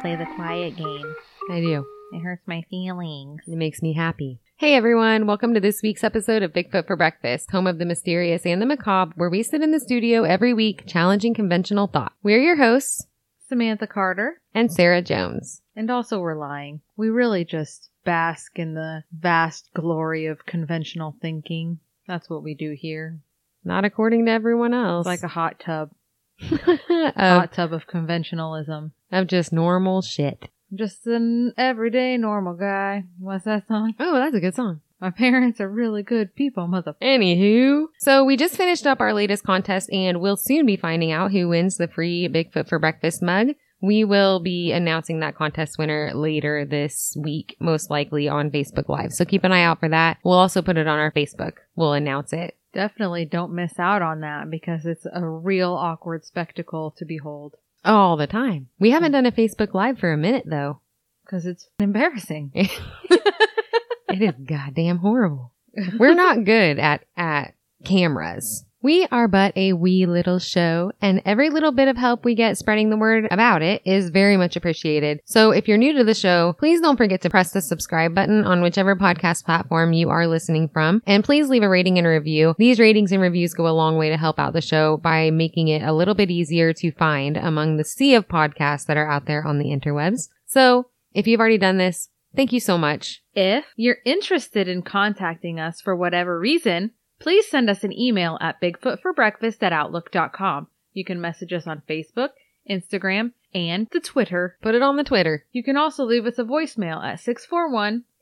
play the quiet game. I do. It hurts my feelings. It makes me happy. Hey everyone, welcome to this week's episode of Bigfoot for Breakfast, home of the mysterious and the macabre, where we sit in the studio every week challenging conventional thought. We're your hosts Samantha Carter. and Sarah Jones. And also, we're lying. We really just bask in the vast glory of conventional thinking. That's what we do here. Not according to everyone else. It's like a hot tub. Hot tub of conventionalism. of just normal shit. I'm Just an everyday normal guy. What's that song? Oh, that's a good song. My parents are really good people, mother. Anywho, so we just finished up our latest contest and we'll soon be finding out who wins the free Bigfoot for Breakfast mug. We will be announcing that contest winner later this week, most likely on Facebook Live. So keep an eye out for that. We'll also put it on our Facebook. We'll announce it. Definitely don't miss out on that because it's a real awkward spectacle to behold. All the time. We haven't done a Facebook Live for a minute though. Because it's embarrassing. It is goddamn horrible. We're not good at, at cameras. We are but a wee little show and every little bit of help we get spreading the word about it is very much appreciated. So if you're new to the show, please don't forget to press the subscribe button on whichever podcast platform you are listening from and please leave a rating and a review. These ratings and reviews go a long way to help out the show by making it a little bit easier to find among the sea of podcasts that are out there on the interwebs. So if you've already done this, thank you so much. If you're interested in contacting us for whatever reason, please send us an email at bigfootforbreakfast at outlook.com. You can message us on Facebook, Instagram, and the Twitter. Put it on the Twitter. You can also leave us a voicemail at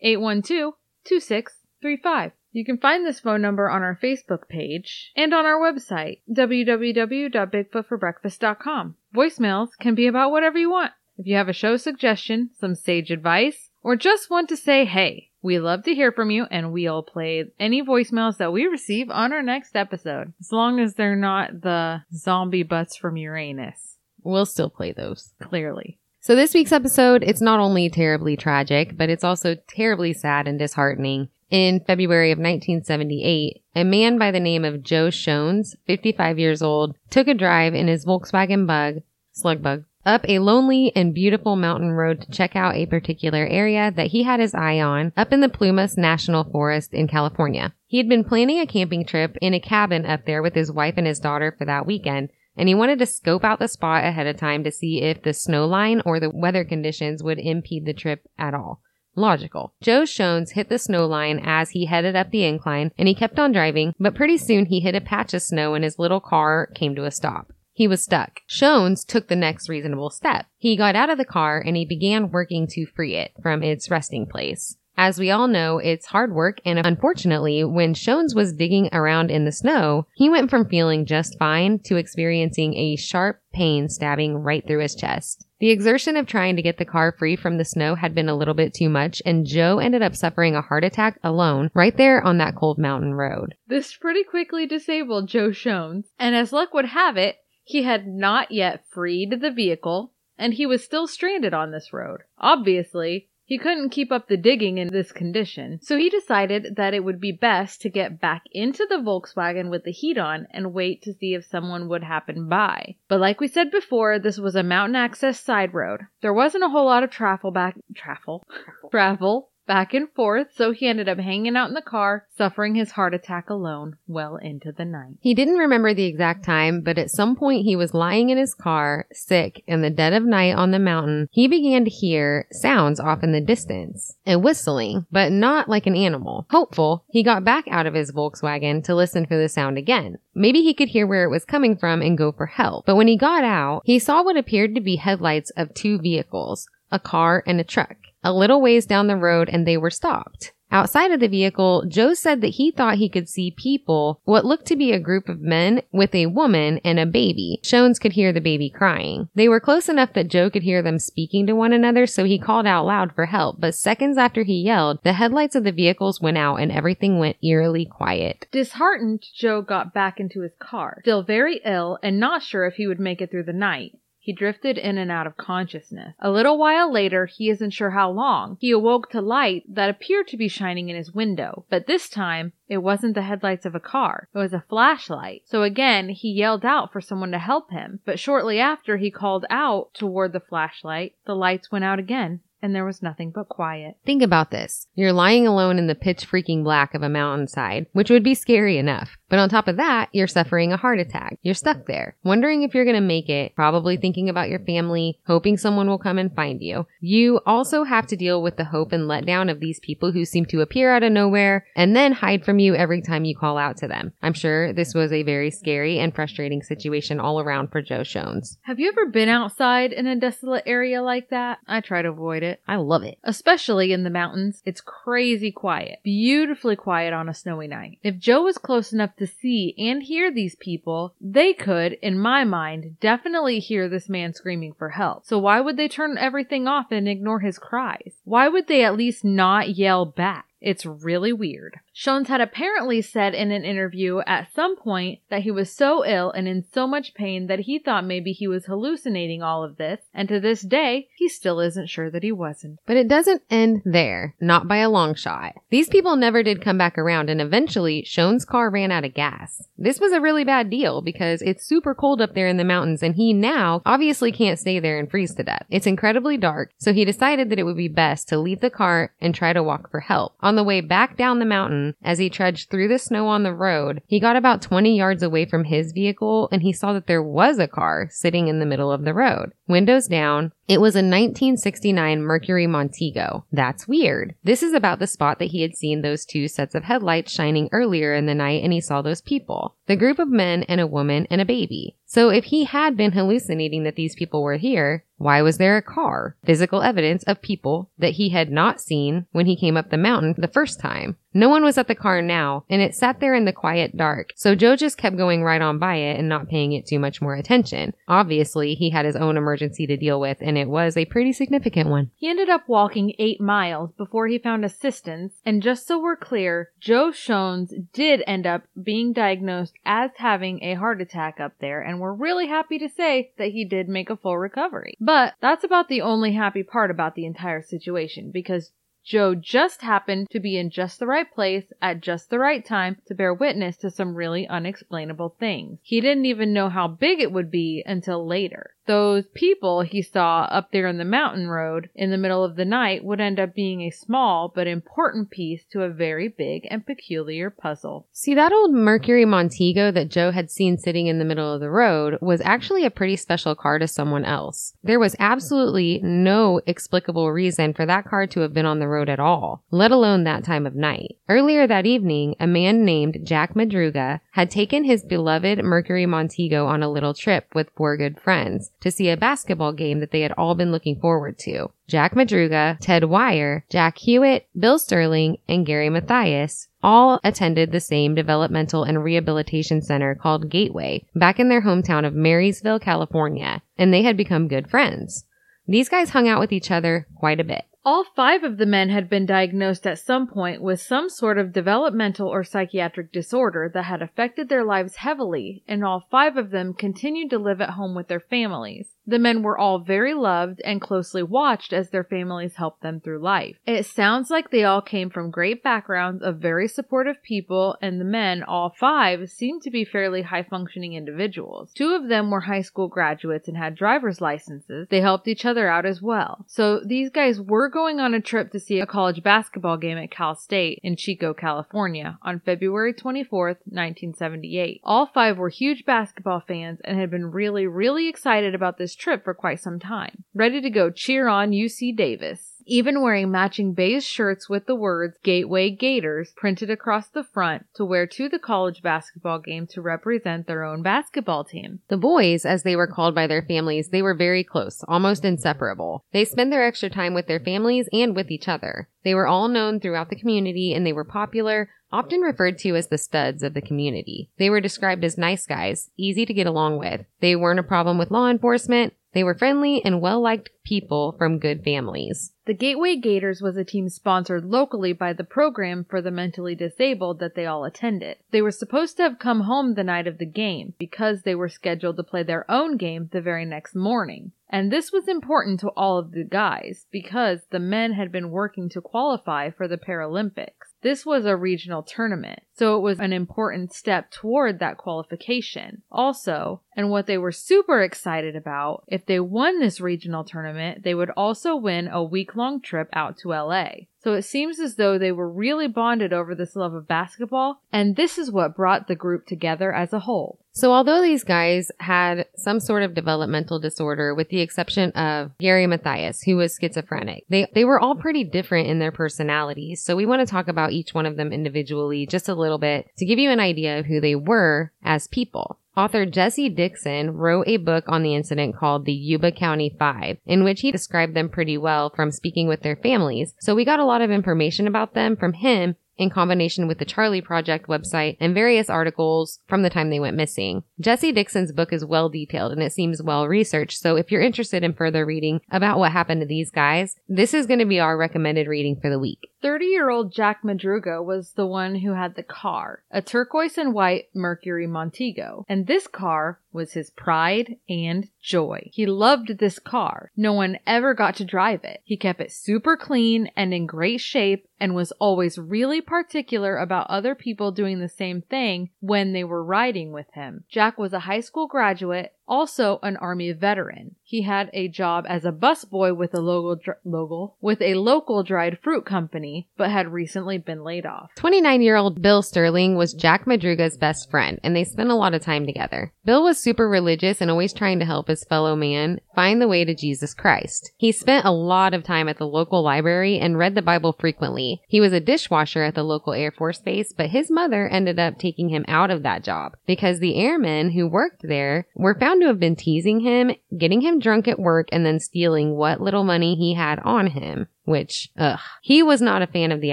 641-812-2635. You can find this phone number on our Facebook page and on our website, www.bigfootforbreakfast.com. Voicemails can be about whatever you want. If you have a show suggestion, some sage advice, or just want to say hey, we love to hear from you and we'll play any voicemails that we receive on our next episode. As long as they're not the zombie butts from Uranus, We'll still play those. clearly. So this week's episode, it's not only terribly tragic, but it's also terribly sad and disheartening. In February of 1978, a man by the name of Joe Schons, 55 years old, took a drive in his Volkswagen Bug, slug bug, up a lonely and beautiful mountain road to check out a particular area that he had his eye on up in the Plumas National Forest in California. He had been planning a camping trip in a cabin up there with his wife and his daughter for that weekend, and he wanted to scope out the spot ahead of time to see if the snow line or the weather conditions would impede the trip at all. Logical. Joe Schons hit the snow line as he headed up the incline and he kept on driving, but pretty soon he hit a patch of snow and his little car came to a stop. He was stuck. Schons took the next reasonable step. He got out of the car and he began working to free it from its resting place. As we all know, it's hard work, and unfortunately, when Schons was digging around in the snow, he went from feeling just fine to experiencing a sharp pain stabbing right through his chest. The exertion of trying to get the car free from the snow had been a little bit too much, and Joe ended up suffering a heart attack alone right there on that cold mountain road. This pretty quickly disabled Joe Schons, and as luck would have it, he had not yet freed the vehicle, and he was still stranded on this road. Obviously, he couldn't keep up the digging in this condition, so he decided that it would be best to get back into the Volkswagen with the heat on and wait to see if someone would happen by. But like we said before, this was a mountain access side road. There wasn't a whole lot of travel back travel travel back and forth, so he ended up hanging out in the car, suffering his heart attack alone well into the night. He didn't remember the exact time, but at some point he was lying in his car, sick, in the dead of night on the mountain. He began to hear sounds off in the distance and whistling, but not like an animal. Hopeful, he got back out of his Volkswagen to listen for the sound again. Maybe he could hear where it was coming from and go for help. But when he got out, he saw what appeared to be headlights of two vehicles, a car and a truck. A little ways down the road and they were stopped. Outside of the vehicle, Joe said that he thought he could see people, what looked to be a group of men with a woman and a baby. Schons could hear the baby crying. They were close enough that Joe could hear them speaking to one another, so he called out loud for help. But seconds after he yelled, the headlights of the vehicles went out and everything went eerily quiet. Disheartened, Joe got back into his car, still very ill and not sure if he would make it through the night. He drifted in and out of consciousness. A little while later, he isn't sure how long, he awoke to light that appeared to be shining in his window, but this time it wasn't the headlights of a car. It was a flashlight. So again, he yelled out for someone to help him. But shortly after he called out toward the flashlight, the lights went out again and there was nothing but quiet. Think about this. You're lying alone in the pitch freaking black of a mountainside, which would be scary enough. But on top of that, you're suffering a heart attack. You're stuck there, wondering if you're going to make it, probably thinking about your family, hoping someone will come and find you. You also have to deal with the hope and letdown of these people who seem to appear out of nowhere and then hide from you every time you call out to them. I'm sure this was a very scary and frustrating situation all around for Joe Schons. Have you ever been outside in a desolate area like that? I try to avoid it. I love it. Especially in the mountains. It's crazy quiet. Beautifully quiet on a snowy night. If Joe was close enough to see and hear these people, they could, in my mind, definitely hear this man screaming for help. So why would they turn everything off and ignore his cries? Why would they at least not yell back? It's really weird. Schons had apparently said in an interview at some point that he was so ill and in so much pain that he thought maybe he was hallucinating all of this, and to this day, he still isn't sure that he wasn't. But it doesn't end there, not by a long shot. These people never did come back around, and eventually, Schons' car ran out of gas. This was a really bad deal because it's super cold up there in the mountains, and he now obviously can't stay there and freeze to death. It's incredibly dark, so he decided that it would be best to leave the car and try to walk for help. On the way back down the mountain, as he trudged through the snow on the road, he got about 20 yards away from his vehicle and he saw that there was a car sitting in the middle of the road. Windows down, it was a 1969 Mercury Montego. That's weird. This is about the spot that he had seen those two sets of headlights shining earlier in the night and he saw those people. The group of men and a woman and a baby. So if he had been hallucinating that these people were here, why was there a car? Physical evidence of people that he had not seen when he came up the mountain the first time. No one was at the car now, and it sat there in the quiet dark, so Joe just kept going right on by it and not paying it too much more attention. Obviously, he had his own emergency to deal with, and it was a pretty significant one. He ended up walking eight miles before he found assistance, and just so we're clear, Joe Schons did end up being diagnosed as having a heart attack up there, and we're really happy to say that he did make a full recovery. But that's about the only happy part about the entire situation, because Joe just happened to be in just the right place at just the right time to bear witness to some really unexplainable things. He didn't even know how big it would be until later those people he saw up there in the mountain road in the middle of the night would end up being a small but important piece to a very big and peculiar puzzle. See, that old Mercury Montego that Joe had seen sitting in the middle of the road was actually a pretty special car to someone else. There was absolutely no explicable reason for that car to have been on the road at all, let alone that time of night. Earlier that evening, a man named Jack Madruga had taken his beloved Mercury Montego on a little trip with four good friends to see a basketball game that they had all been looking forward to. Jack Madruga, Ted Weiher, Jack Huett, Bill Sterling, and Gary Mathias all attended the same developmental and rehabilitation center called Gateway back in their hometown of Marysville, California, and they had become good friends. These guys hung out with each other quite a bit. All five of the men had been diagnosed at some point with some sort of developmental or psychiatric disorder that had affected their lives heavily, and all five of them continued to live at home with their families. The men were all very loved and closely watched as their families helped them through life. It sounds like they all came from great backgrounds of very supportive people, and the men, all five, seemed to be fairly high functioning individuals. Two of them were high school graduates and had driver's licenses. They helped each other out as well. So these guys were going on a trip to see a college basketball game at Cal State in Chico, California on February 24th, 1978. All five were huge basketball fans and had been really, really excited about this trip for quite some time, ready to go cheer on UC Davis even wearing matching beige shirts with the words Gateway Gators printed across the front to wear to the college basketball game to represent their own basketball team. The boys, as they were called by their families, they were very close, almost inseparable. They spent their extra time with their families and with each other. They were all known throughout the community and they were popular, often referred to as the studs of the community. They were described as nice guys, easy to get along with. They weren't a problem with law enforcement. They were friendly and well liked people from good families. The Gateway Gators was a team sponsored locally by the program for the mentally disabled that they all attended. They were supposed to have come home the night of the game because they were scheduled to play their own game the very next morning. And this was important to all of the guys because the men had been working to qualify for the Paralympics. This was a regional tournament, so it was an important step toward that qualification. Also, and what they were super excited about, if they won this regional tournament, they would also win a week long trip out to LA. So it seems as though they were really bonded over this love of basketball, and this is what brought the group together as a whole. So although these guys had some sort of developmental disorder, with the exception of Gary Mathias, who was schizophrenic, they, they were all pretty different in their personalities. So we want to talk about each one of them individually just a little bit to give you an idea of who they were as people. Author Jesse Dixon wrote a book on the incident called the Yuba County Five, in which he described them pretty well from speaking with their families. So we got a lot of information about them from him in combination with the Charley Project website and various articles from the time they went missing. Jesse Dixon's book is well detailed and it seems well researched. So if you're interested in further reading about what happened to these guys, this is going to be our recommended reading for the week. 30 year old Jack Madruga was the one who had the car, a turquoise and white Mercury Montego. And this car was his pride and joy. He loved this car. No one ever got to drive it. He kept it super clean and in great shape and was always really particular about other people doing the same thing when they were riding with him. Jack was a high school graduate also an army veteran. He had a job as a busboy with a local, local with a local dried fruit company, but had recently been laid off. 29 year old Bill Sterling was Jack Madruga's best friend, and they spent a lot of time together. Bill was super religious and always trying to help his fellow man find the way to Jesus Christ. He spent a lot of time at the local library and read the Bible frequently. He was a dishwasher at the local Air Force base, but his mother ended up taking him out of that job because the airmen who worked there were found to have been teasing him, getting him drunk at work, and then stealing what little money he had on him. Which, ugh. He was not a fan of the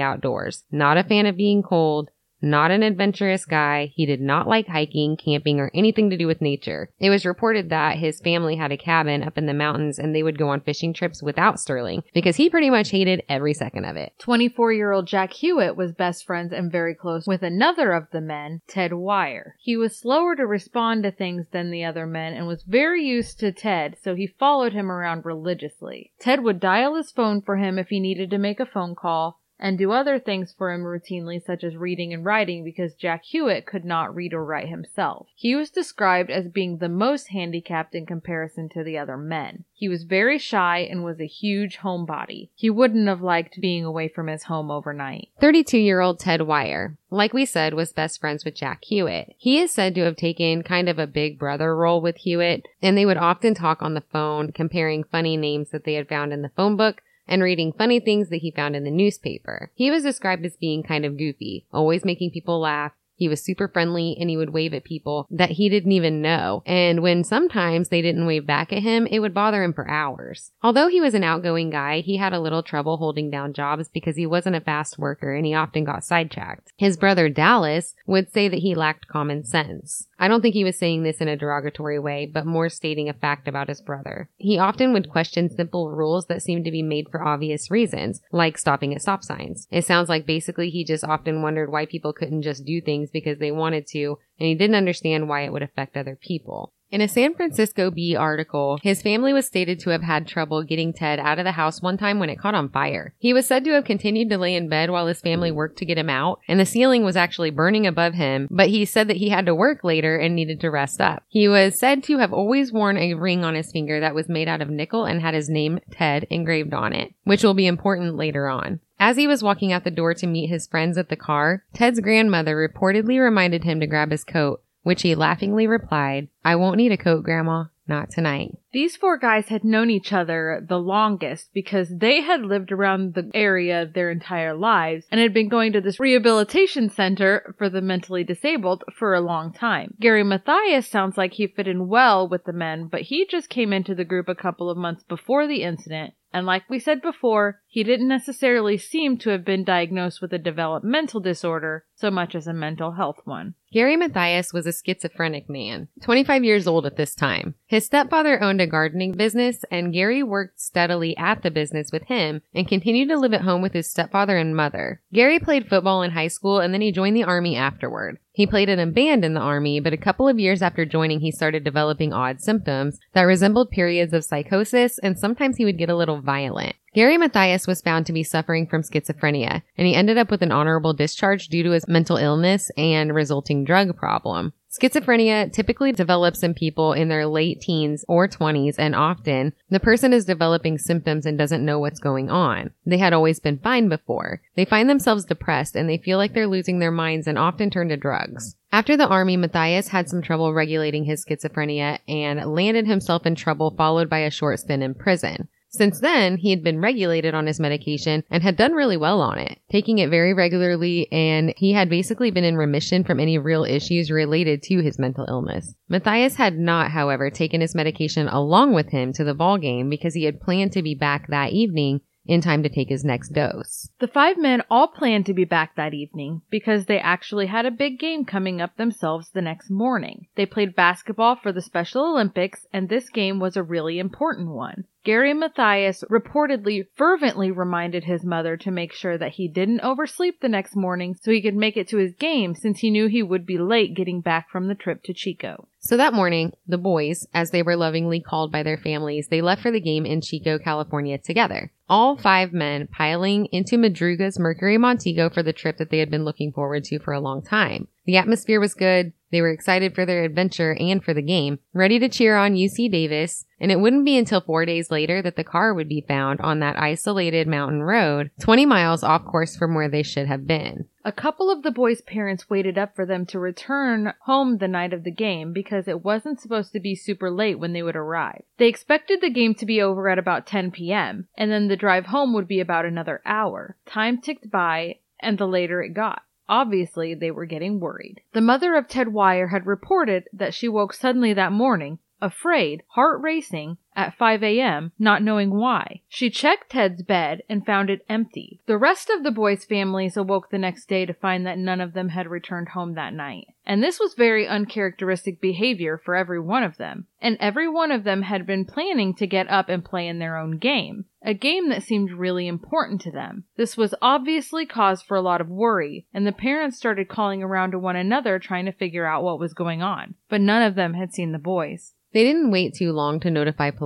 outdoors, not a fan of being cold, not an adventurous guy. He did not like hiking, camping, or anything to do with nature. It was reported that his family had a cabin up in the mountains and they would go on fishing trips without Sterling because he pretty much hated every second of it. 24 year old Jack Huett was best friends and very close with another of the men, Ted Weiher. He was slower to respond to things than the other men and was very used to Ted, so he followed him around religiously. Ted would dial his phone for him if he needed to make a phone call, and do other things for him routinely, such as reading and writing, because Jack Huett could not read or write himself. He was described as being the most handicapped in comparison to the other men. He was very shy and was a huge homebody. He wouldn't have liked being away from his home overnight. 32 year old Ted Weiher, like we said, was best friends with Jack Huett. He is said to have taken kind of a big brother role with Huett, and they would often talk on the phone, comparing funny names that they had found in the phone book and reading funny things that he found in the newspaper. He was described as being kind of goofy, always making people laugh, he was super friendly and he would wave at people that he didn't even know. And when sometimes they didn't wave back at him, it would bother him for hours. Although he was an outgoing guy, he had a little trouble holding down jobs because he wasn't a fast worker and he often got sidetracked. His brother Dallas would say that he lacked common sense. I don't think he was saying this in a derogatory way, but more stating a fact about his brother. He often would question simple rules that seemed to be made for obvious reasons, like stopping at stop signs. It sounds like basically he just often wondered why people couldn't just do things things because they wanted to, and he didn't understand why it would affect other people. In a San Francisco Bee article, his family was stated to have had trouble getting Ted out of the house one time when it caught on fire. He was said to have continued to lay in bed while his family worked to get him out, and the ceiling was actually burning above him, but he said that he had to work later and needed to rest up. He was said to have always worn a ring on his finger that was made out of nickel and had his name Ted engraved on it, which will be important later on. As he was walking out the door to meet his friends at the car, Ted's grandmother reportedly reminded him to grab his coat, which he laughingly replied, I won't need a coat, Grandma. Not tonight. These four guys had known each other the longest because they had lived around the area their entire lives and had been going to this rehabilitation center for the mentally disabled for a long time. Gary Mathias sounds like he fit in well with the men, but he just came into the group a couple of months before the incident and like we said before, he didn't necessarily seem to have been diagnosed with a developmental disorder so much as a mental health one. Gary Mathias was a schizophrenic man, 25 years old at this time. His stepfather owned a a gardening business, and Gary worked steadily at the business with him and continued to live at home with his stepfather and mother. Gary played football in high school and then he joined the army afterward. He played in a band in the army, but a couple of years after joining, he started developing odd symptoms that resembled periods of psychosis, and sometimes he would get a little violent. Gary Mathias was found to be suffering from schizophrenia, and he ended up with an honorable discharge due to his mental illness and resulting drug problem. Schizophrenia typically develops in people in their late teens or 20s, and often the person is developing symptoms and doesn't know what's going on. They had always been fine before. They find themselves depressed and they feel like they're losing their minds and often turn to drugs. After the army, Mathias had some trouble regulating his schizophrenia and landed himself in trouble, followed by a short stint in prison. Since then, he had been regulated on his medication and had done really well on it, taking it very regularly, and he had basically been in remission from any real issues related to his mental illness. Mathias had not, however, taken his medication along with him to the ball game because he had planned to be back that evening in time to take his next dose. The five men all planned to be back that evening because they actually had a big game coming up themselves the next morning. They played basketball for the Special Olympics, and this game was a really important one. Gary Mathias reportedly fervently reminded his mother to make sure that he didn't oversleep the next morning so he could make it to his game since he knew he would be late getting back from the trip to Chico. So that morning, the boys, as they were lovingly called by their families, they left for the game in Chico, California together. All five men piling into Madruga's Mercury Montego for the trip that they had been looking forward to for a long time. The atmosphere was good. They were excited for their adventure and for the game, ready to cheer on UC Davis, and it wouldn't be until four days later that the car would be found on that isolated mountain road, 20 miles off course from where they should have been. A couple of the boys' parents waited up for them to return home the night of the game because it wasn't supposed to be super late when they would arrive. They expected the game to be over at about 10 p.m., and then the drive home would be about another hour. Time ticked by, and the later it got. Obviously, they were getting worried. The mother of Ted Weiher had reported that she woke suddenly that morning, afraid, heart racing, at 5 a.m., not knowing why. She checked Ted's bed and found it empty. The rest of the boys' families awoke the next day to find that none of them had returned home that night. And this was very uncharacteristic behavior for every one of them. And every one of them had been planning to get up and play in their own game. A game that seemed really important to them. This was obviously cause for a lot of worry, and the parents started calling around to one another trying to figure out what was going on. But none of them had seen the boys. They didn't wait too long to notify police.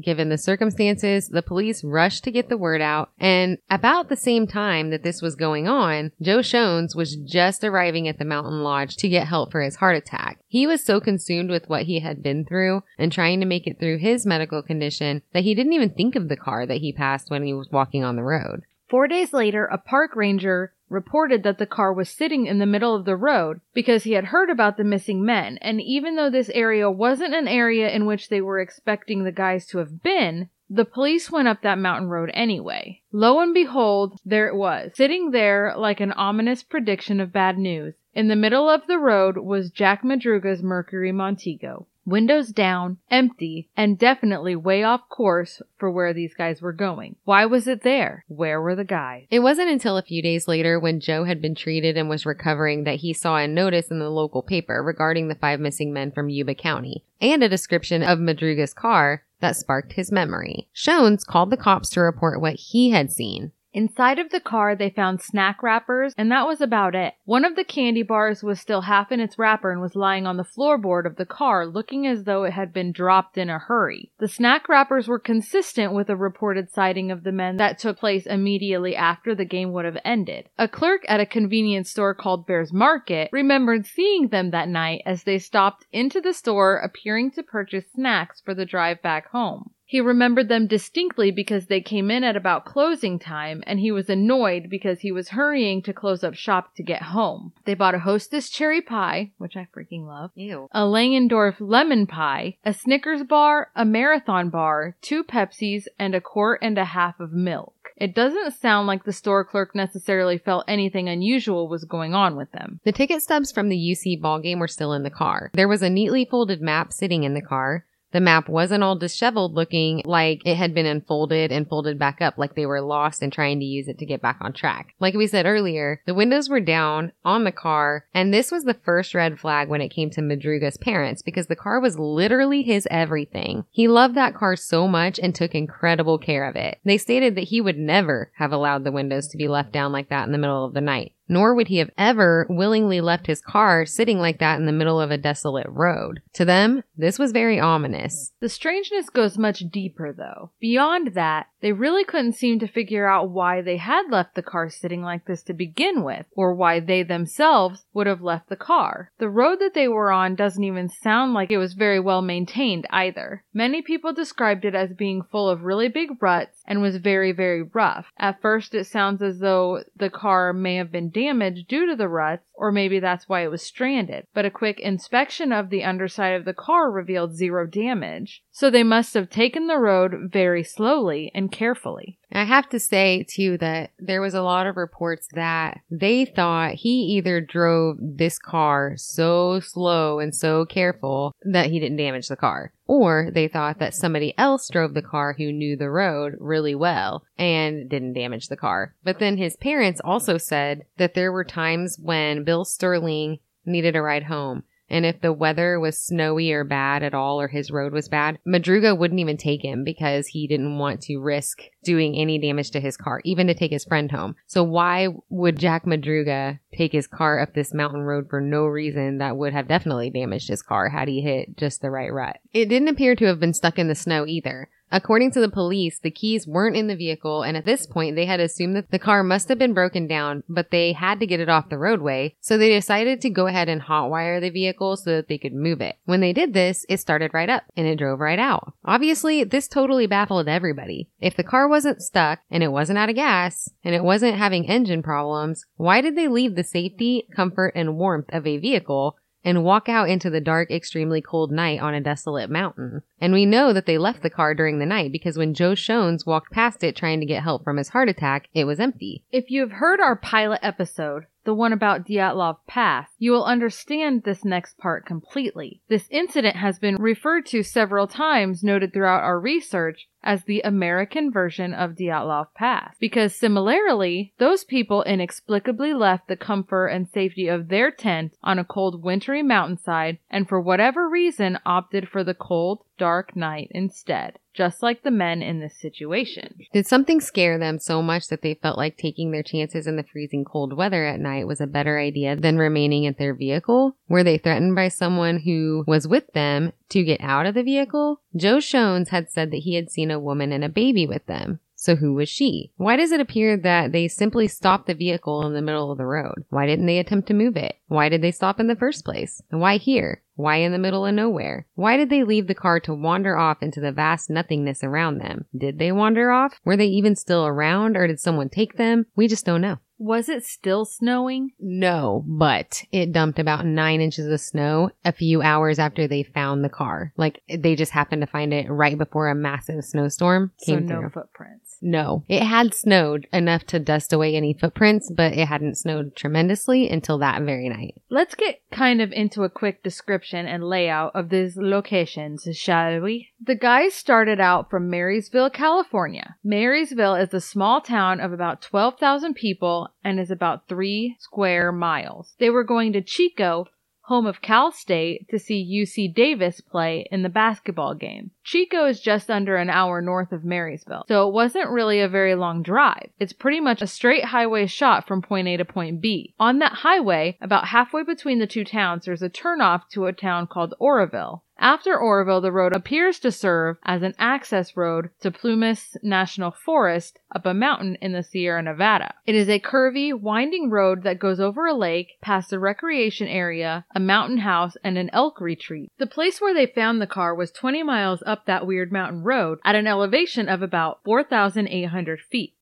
Given the circumstances, the police rushed to get the word out. And about the same time that this was going on, Joe Schons was just arriving at the mountain lodge to get help for his heart attack. He was so consumed with what he had been through and trying to make it through his medical condition that he didn't even think of the car that he passed when he was walking on the road. Four days later, a park ranger reported that the car was sitting in the middle of the road because he had heard about the missing men. And even though this area wasn't an area in which they were expecting the guys to have been, the police went up that mountain road anyway. Lo and behold, there it was, sitting there like an ominous prediction of bad news. In the middle of the road was Jack Madruga's Mercury Montego windows down, empty, and definitely way off course for where these guys were going. Why was it there? Where were the guys? It wasn't until a few days later when Joe had been treated and was recovering that he saw a notice in the local paper regarding the five missing men from Yuba County and a description of Madruga's car that sparked his memory. Schons called the cops to report what he had seen. Inside of the car, they found snack wrappers, and that was about it. One of the candy bars was still half in its wrapper and was lying on the floorboard of the car, looking as though it had been dropped in a hurry. The snack wrappers were consistent with a reported sighting of the men that took place immediately after the game would have ended. A clerk at a convenience store called Bears Market remembered seeing them that night as they stopped into the store appearing to purchase snacks for the drive back home. He remembered them distinctly because they came in at about closing time and he was annoyed because he was hurrying to close up shop to get home. They bought a hostess cherry pie, which I freaking love, Ew. a Langendorf lemon pie, a Snickers bar, a marathon bar, two Pepsis, and a quart and a half of milk. It doesn't sound like the store clerk necessarily felt anything unusual was going on with them. The ticket stubs from the UC ball game were still in the car. There was a neatly folded map sitting in the car. The map wasn't all disheveled looking like it had been unfolded and folded back up like they were lost and trying to use it to get back on track. Like we said earlier, the windows were down on the car, and this was the first red flag when it came to Madruga's parents because the car was literally his everything. He loved that car so much and took incredible care of it. They stated that he would never have allowed the windows to be left down like that in the middle of the night nor would he have ever willingly left his car sitting like that in the middle of a desolate road. To them, this was very ominous. The strangeness goes much deeper, though. Beyond that, they really couldn't seem to figure out why they had left the car sitting like this to begin with, or why they themselves would have left the car. The road that they were on doesn't even sound like it was very well maintained either. Many people described it as being full of really big ruts and was very, very rough. At first, it sounds as though the car may have been damaged due to the ruts, or maybe that's why it was stranded. But a quick inspection of the underside of the car revealed zero damage. So they must have taken the road very slowly and carefully. I have to say too that there was a lot of reports that they thought he either drove this car so slow and so careful that he didn't damage the car, or they thought that somebody else drove the car who knew the road really well and didn't damage the car. But then his parents also said that there were times when Bill Sterling needed a ride home and if the weather was snowy or bad at all, or his road was bad, Madruga wouldn't even take him because he didn't want to risk doing any damage to his car, even to take his friend home. So why would Jack Madruga take his car up this mountain road for no reason that would have definitely damaged his car had he hit just the right rut? It didn't appear to have been stuck in the snow either. According to the police, the keys weren't in the vehicle, and at this point, they had assumed that the car must have been broken down, but they had to get it off the roadway, so they decided to go ahead and hotwire the vehicle so that they could move it. When they did this, it started right up, and it drove right out. Obviously, this totally baffled everybody. If the car wasn't stuck, and it wasn't out of gas, and it wasn't having engine problems, why did they leave the safety, comfort, and warmth of a vehicle and walk out into the dark, extremely cold night on a desolate mountain. And we know that they left the car during the night because when Joe Schons walked past it trying to get help from his heart attack, it was empty. If you've heard our pilot episode, the one about Dyatlov Pass, you will understand this next part completely. This incident has been referred to several times, noted throughout our research, as the American version of Dyatlov Pass. Because similarly, those people inexplicably left the comfort and safety of their tent on a cold wintry mountainside and for whatever reason opted for the cold, dark night instead just like the men in this situation. Did something scare them so much that they felt like taking their chances in the freezing cold weather at night was a better idea than remaining at their vehicle? Were they threatened by someone who was with them to get out of the vehicle? Joe Schons had said that he had seen a woman and a baby with them. So who was she? Why does it appear that they simply stopped the vehicle in the middle of the road? Why didn't they attempt to move it? Why did they stop in the first place? And why here? Why in the middle of nowhere? Why did they leave the car to wander off into the vast nothingness around them? Did they wander off? Were they even still around or did someone take them? We just don't know. Was it still snowing? No, but it dumped about nine inches of snow a few hours after they found the car. Like they just happened to find it right before a massive snowstorm came so no through. footprints. No, it had snowed enough to dust away any footprints, but it hadn't snowed tremendously until that very night. Let's get kind of into a quick description and layout of these locations, shall we? The guys started out from Marysville, California. Marysville is a small town of about 12,000 people and is about three square miles. They were going to Chico, home of Cal State, to see UC Davis play in the basketball game. Chico is just under an hour north of Marysville, so it wasn't really a very long drive. It's pretty much a straight highway shot from point A to point B. On that highway, about halfway between the two towns, there's a turnoff to a town called Oroville. After Oroville, the road appears to serve as an access road to Plumas National Forest up a mountain in the Sierra Nevada. It is a curvy, winding road that goes over a lake, past a recreation area, a mountain house, and an elk retreat. The place where they found the car was 20 miles up that weird mountain road at an elevation of about 4,800 feet.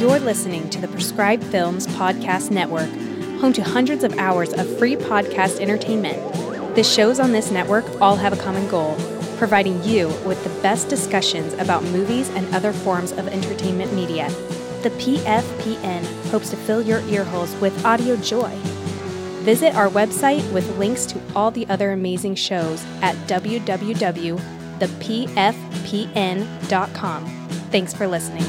You're listening to the Prescribed Films Podcast Network, home to hundreds of hours of free podcast entertainment. The shows on this network all have a common goal providing you with the best discussions about movies and other forms of entertainment media. The PFPN hopes to fill your earholes with audio joy. Visit our website with links to all the other amazing shows at www.thepfpn.com. Thanks for listening.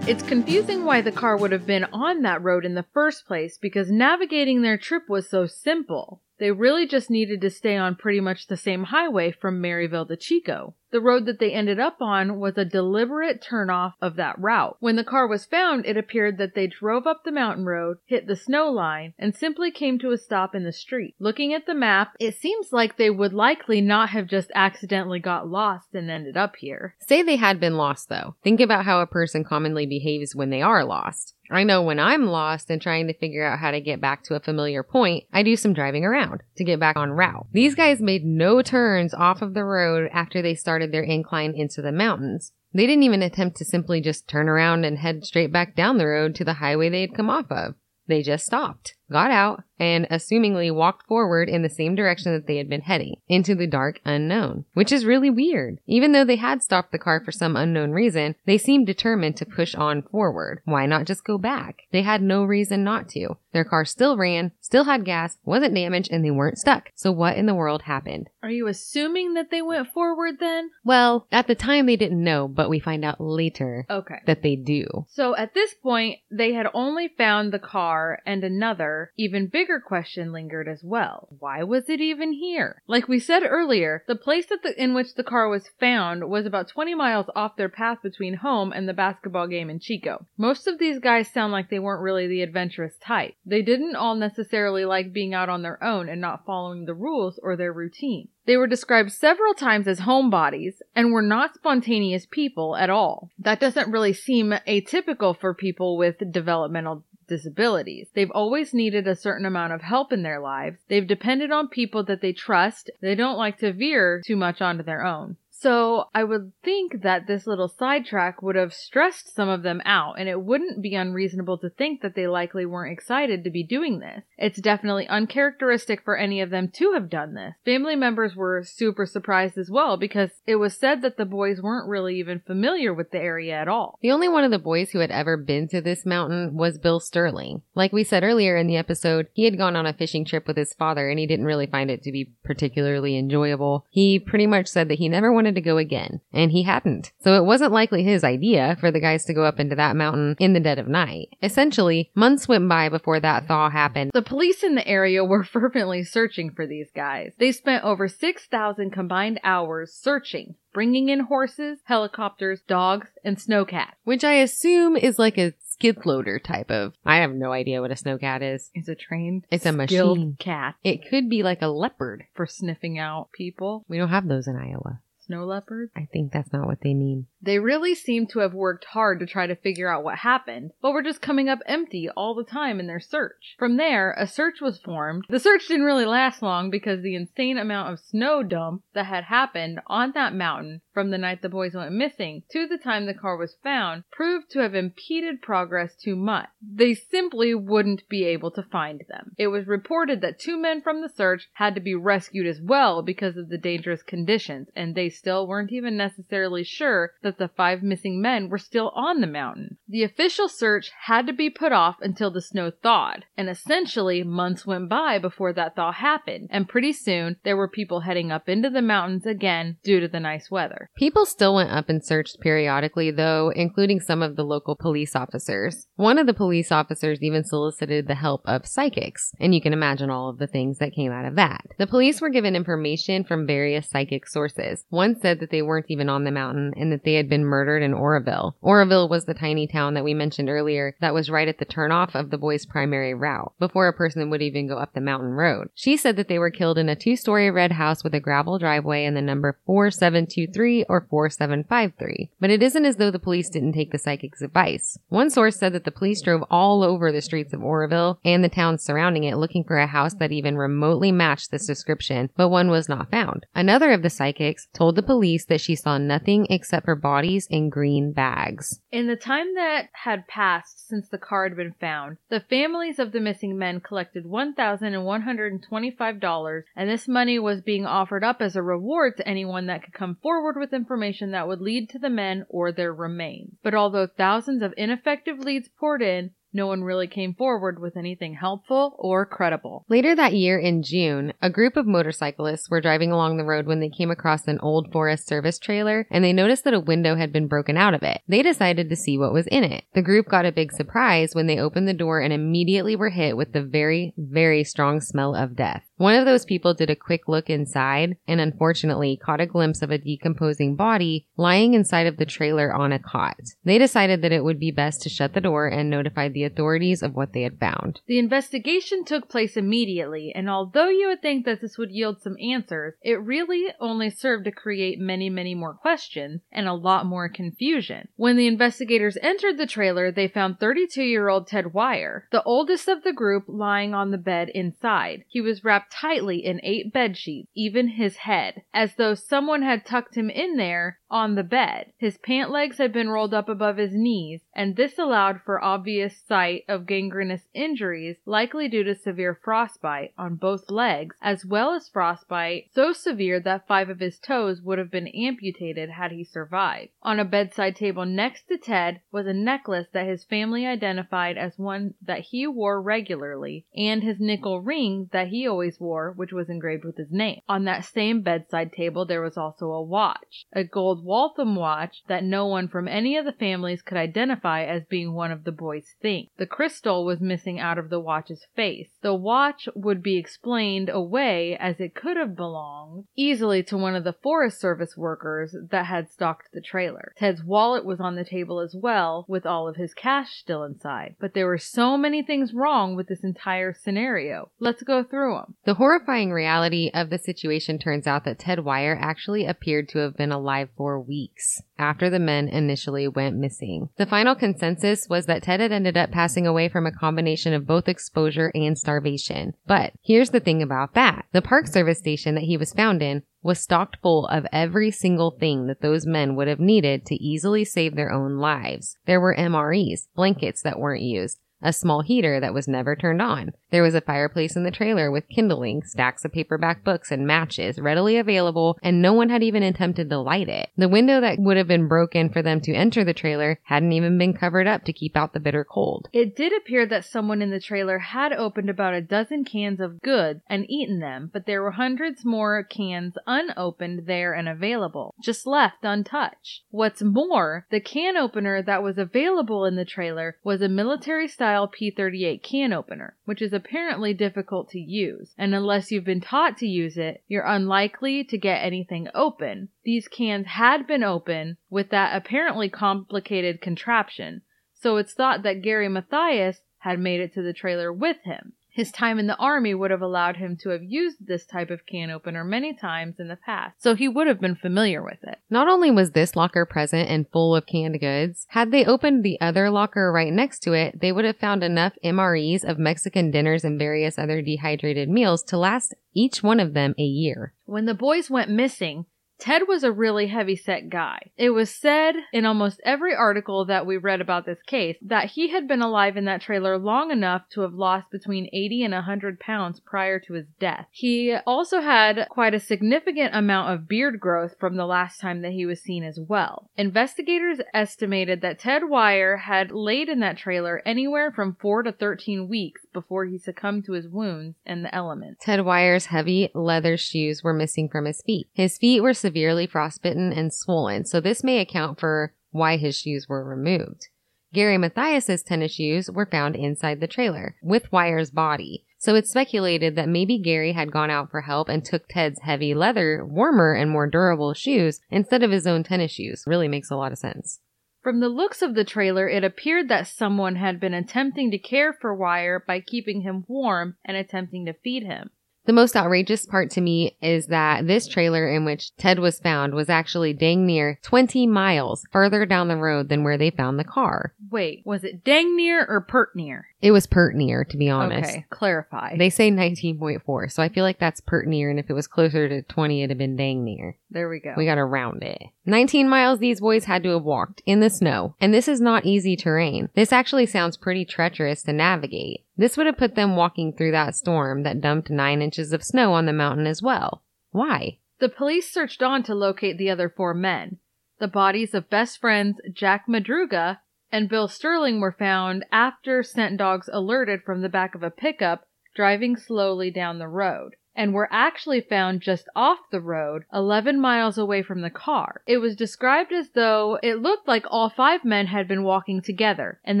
It's confusing why the car would have been on that road in the first place because navigating their trip was so simple. They really just needed to stay on pretty much the same highway from Maryville to Chico. The road that they ended up on was a deliberate turnoff of that route. When the car was found, it appeared that they drove up the mountain road, hit the snow line, and simply came to a stop in the street. Looking at the map, it seems like they would likely not have just accidentally got lost and ended up here. Say they had been lost though. Think about how a person commonly behaves when they are lost. I know when I'm lost and trying to figure out how to get back to a familiar point, I do some driving around to get back on route. These guys made no turns off of the road after they started their incline into the mountains. They didn't even attempt to simply just turn around and head straight back down the road to the highway they had come off of. They just stopped, got out, and assumingly walked forward in the same direction that they had been heading, into the dark unknown, which is really weird. Even though they had stopped the car for some unknown reason, they seemed determined to push on forward. Why not just go back? They had no reason not to. Their car still ran, still had gas, wasn't damaged, and they weren't stuck. So what in the world happened? Are you assuming that they went forward then? Well, at the time they didn't know, but we find out later Okay. that they do. So at this point, they had only found the car and another, even bigger question lingered as well. Why was it even here? Like we said earlier, the place that the, in which the car was found was about 20 miles off their path between home and the basketball game in Chico. Most of these guys sound like they weren't really the adventurous type. They didn't all necessarily like being out on their own and not following the rules or their routine. They were described several times as homebodies and were not spontaneous people at all. That doesn't really seem atypical for people with developmental disabilities. They've always needed a certain amount of help in their lives. They've depended on people that they trust. They don't like to veer too much onto their own. So I would think that this little sidetrack would have stressed some of them out, and it wouldn't be unreasonable to think that they likely weren't excited to be doing this. It's definitely uncharacteristic for any of them to have done this. Family members were super surprised as well because it was said that the boys weren't really even familiar with the area at all. The only one of the boys who had ever been to this mountain was Bill Sterling. Like we said earlier in the episode, he had gone on a fishing trip with his father and he didn't really find it to be particularly enjoyable. He pretty much said that he never wanted to go again, and he hadn't. So it wasn't likely his idea for the guys to go up into that mountain in the dead of night. Essentially, months went by before that thaw happened. The police in the area were fervently searching for these guys. They spent over 6,000 combined hours searching, bringing in horses, helicopters, dogs, and snowcats. Which I assume is like a skid loader type of. I have no idea what a snowcat is. It's a trained, It's a skilled machine. cat It could be like a leopard. for sniffing out people. We don't have those in Iowa. Snow leopards. I think that's not what they mean. They really seem to have worked hard to try to figure out what happened, but were just coming up empty all the time in their search. From there, a search was formed. The search didn't really last long because the insane amount of snow dump that had happened on that mountain from the night the boys went missing to the time the car was found proved to have impeded progress too much. They simply wouldn't be able to find them. It was reported that two men from the search had to be rescued as well because of the dangerous conditions, and they still weren't even necessarily sure that the five missing men were still on the mountain. The official search had to be put off until the snow thawed, and essentially months went by before that thaw happened, and pretty soon there were people heading up into the mountains again due to the nice weather. People still went up and searched periodically, though, including some of the local police officers. One of the police officers even solicited the help of psychics, and you can imagine all of the things that came out of that. The police were given information from various psychic sources. One said that they weren't even on the mountain and that they had been murdered in Oroville. Oroville was the tiny town that we mentioned earlier that was right at the turnoff of the boys' primary route, before a person would even go up the mountain road. She said that they were killed in a two-story red house with a gravel driveway and the number 4723 or 4753. But it isn't as though the police didn't take the psychic's advice. One source said that the police drove all over the streets of Oroville and the towns surrounding it looking for a house that even remotely matched this description, but one was not found. Another of the psychics told the police that she saw nothing except for bodies in green bags. In the time that had passed since the car had been found, the families of the missing men collected $1,125, and this money was being offered up as a reward to anyone that could come forward with information that would lead to the men or their remains. But although thousands of ineffective leads poured in, no one really came forward with anything helpful or credible. Later that year in June, a group of motorcyclists were driving along the road when they came across an old Forest Service trailer and they noticed that a window had been broken out of it. They decided to see what was in it. The group got a big surprise when they opened the door and immediately were hit with the very, very strong smell of death. One of those people did a quick look inside and unfortunately caught a glimpse of a decomposing body lying inside of the trailer on a cot. They decided that it would be best to shut the door and notify the authorities of what they had found. The investigation took place immediately, and although you would think that this would yield some answers, it really only served to create many, many more questions and a lot more confusion. When the investigators entered the trailer, they found 32 year old Ted Weiher, the oldest of the group, lying on the bed inside. He was wrapped tightly in eight bed sheets, even his head, as though someone had tucked him in there on the bed. His pant legs had been rolled up above his knees, and this allowed for obvious sight of gangrenous injuries likely due to severe frostbite on both legs, as well as frostbite so severe that five of his toes would have been amputated had he survived. On a bedside table next to Ted was a necklace that his family identified as one that he wore regularly, and his nickel ring that he always wore, which was engraved with his name. On that same bedside table there was also a watch, a gold Waltham watch that no one from any of the families could identify as being one of the boys' things. The crystal was missing out of the watch's face. The watch would be explained away as it could have belonged easily to one of the Forest Service workers that had stocked the trailer. Ted's wallet was on the table as well, with all of his cash still inside. But there were so many things wrong with this entire scenario. Let's go through them. The horrifying reality of the situation turns out that Ted Weiher actually appeared to have been alive for weeks after the men initially went missing. The final consensus was that Ted had ended up passing away from a combination of both exposure and starvation. But here's the thing about that. The Park Service station that he was found in was stocked full of every single thing that those men would have needed to easily save their own lives. There were MREs, blankets that weren't used, a small heater that was never turned on. There was a fireplace in the trailer with kindling, stacks of paperback books, and matches readily available, and no one had even attempted to light it. The window that would have been broken for them to enter the trailer hadn't even been covered up to keep out the bitter cold. It did appear that someone in the trailer had opened about a dozen cans of goods and eaten them, but there were hundreds more cans unopened there and available, just left untouched. What's more, the can opener that was available in the trailer was a military style P38 can opener, which is apparently difficult to use, and unless you've been taught to use it, you're unlikely to get anything open. These cans had been open with that apparently complicated contraption, so it's thought that Gary Mathias had made it to the trailer with him. His time in the army would have allowed him to have used this type of can opener many times in the past, so he would have been familiar with it. Not only was this locker present and full of canned goods, had they opened the other locker right next to it, they would have found enough MREs of Mexican dinners and various other dehydrated meals to last each one of them a year. When the boys went missing, Ted was a really heavy-set guy. It was said in almost every article that we read about this case that he had been alive in that trailer long enough to have lost between 80 and 100 pounds prior to his death. He also had quite a significant amount of beard growth from the last time that he was seen as well. Investigators estimated that Ted Weiher had laid in that trailer anywhere from 4 to 13 weeks before he succumbed to his wounds and the elements. Ted Weiher's heavy leather shoes were missing from his feet. His feet were severely frostbitten and swollen, so this may account for why his shoes were removed. Gary Mathias's tennis shoes were found inside the trailer with Weiher's body. So it's speculated that maybe Gary had gone out for help and took Ted's heavy leather, warmer and more durable shoes instead of his own tennis shoes. Really makes a lot of sense. From the looks of the trailer, it appeared that someone had been attempting to care for Weiher by keeping him warm and attempting to feed him. The most outrageous part to me is that this trailer in which Ted was found was actually dang near 20 miles further down the road than where they found the car. Wait, was it dang near or pert near? It was pert near, to be honest. Okay, clarify. They say 19.4, so I feel like that's pert near, and if it was closer to 20, it'd have been dang near. there we go. We gotta round it. 19 miles these boys had to have walked in the snow, and this is not easy terrain. This actually sounds pretty treacherous to navigate. This would have put them walking through that storm that dumped 9 inches of snow on the mountain as well. Why? The police searched on to locate the other four men. The bodies of best friends Jack Madruga and Bill Sterling were found after scent dogs alerted from the back of a pickup driving slowly down the road and were actually found just off the road 11 miles away from the car. It was described as though it looked like all five men had been walking together and